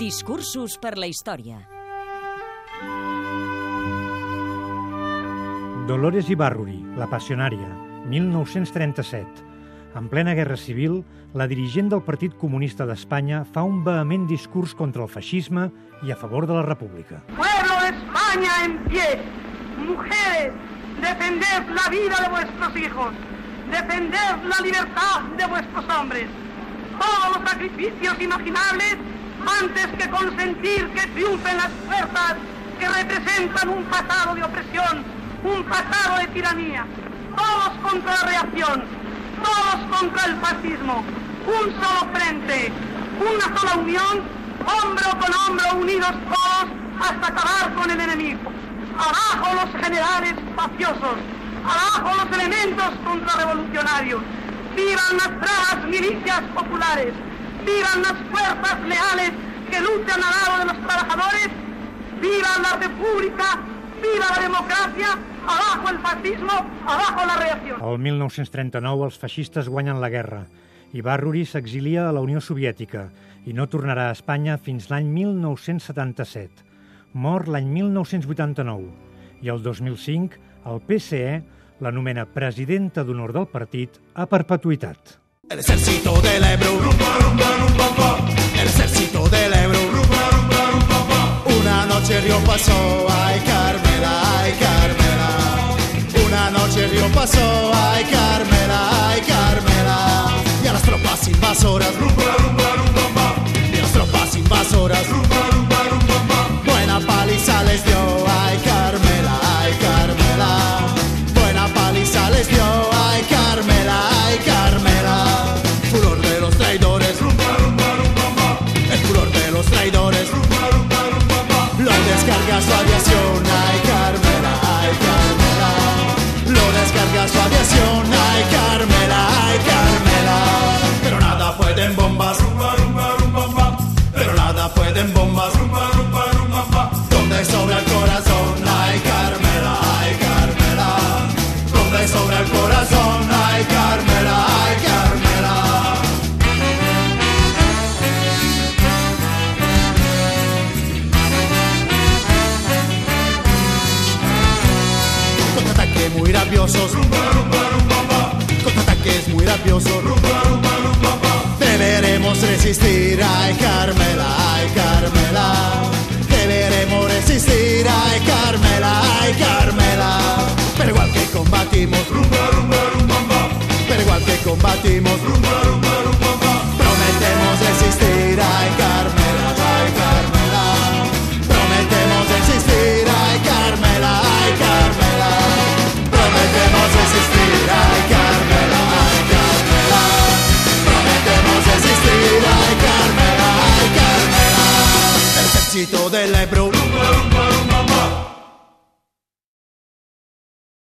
Discursos per la història. Dolores Ibarruri, la passionària, 1937. En plena guerra civil, la dirigent del Partit Comunista d'Espanya fa un vehement discurs contra el feixisme i a favor de la República. Pueblo de España en pie, mujeres, defended la vida de vuestros hijos, defended la libertad de vuestros hombres. Todos los sacrificios imaginables antes que consentir que triunfen las fuerzas que representan un pasado de opresión, un pasado de tiranía. Todos contra la reacción, todos contra el fascismo. Un solo frente, una sola unión, hombro con hombro unidos todos hasta acabar con el enemigo. Abajo los generales mafiosos, abajo los elementos contrarrevolucionarios. Vivan las bravas milicias populares, vivan las fuerzas leales que luchan al lado de los trabajadores, viva la república, viva la democràcia, abajo el fascismo, abajo la reacción. El 1939 els feixistes guanyen la guerra i Barruri s'exilia a la Unió Soviètica i no tornarà a Espanya fins l'any 1977. Mor l'any 1989 i el 2005 el PCE l'anomena presidenta d'honor del partit a perpetuïtat. El ejército del Ebro. El ejército del Ebro. Una noche río pasó, ay Carmela, ay Carmela. Una noche río pasó, ay Carmela, ay Carmela. Y a las tropas invasoras, rumba, rumba, rumba, su aviación, ay Carmela, ay Carmela. Lo descarga su aviación, ay Carmela, ay Carmela. Pero nada fue de bombas, rumba, rumba, rumba. Pero nada fue de bombas, rumba, rumba, rumba. Donde sobra el corazón, ay Carmela, ay Carmela. Donde sobra el corazón, ay Carmela, Muy rabiosos. Contraataques muy rabiosos. Deberemos resistir, ay Carmela, ay Carmela. Deberemos resistir, ay Carmela, ay Carmela. Pero igual que combatimos. Pero igual que combatimos, chiquito del Ebro. Lumba.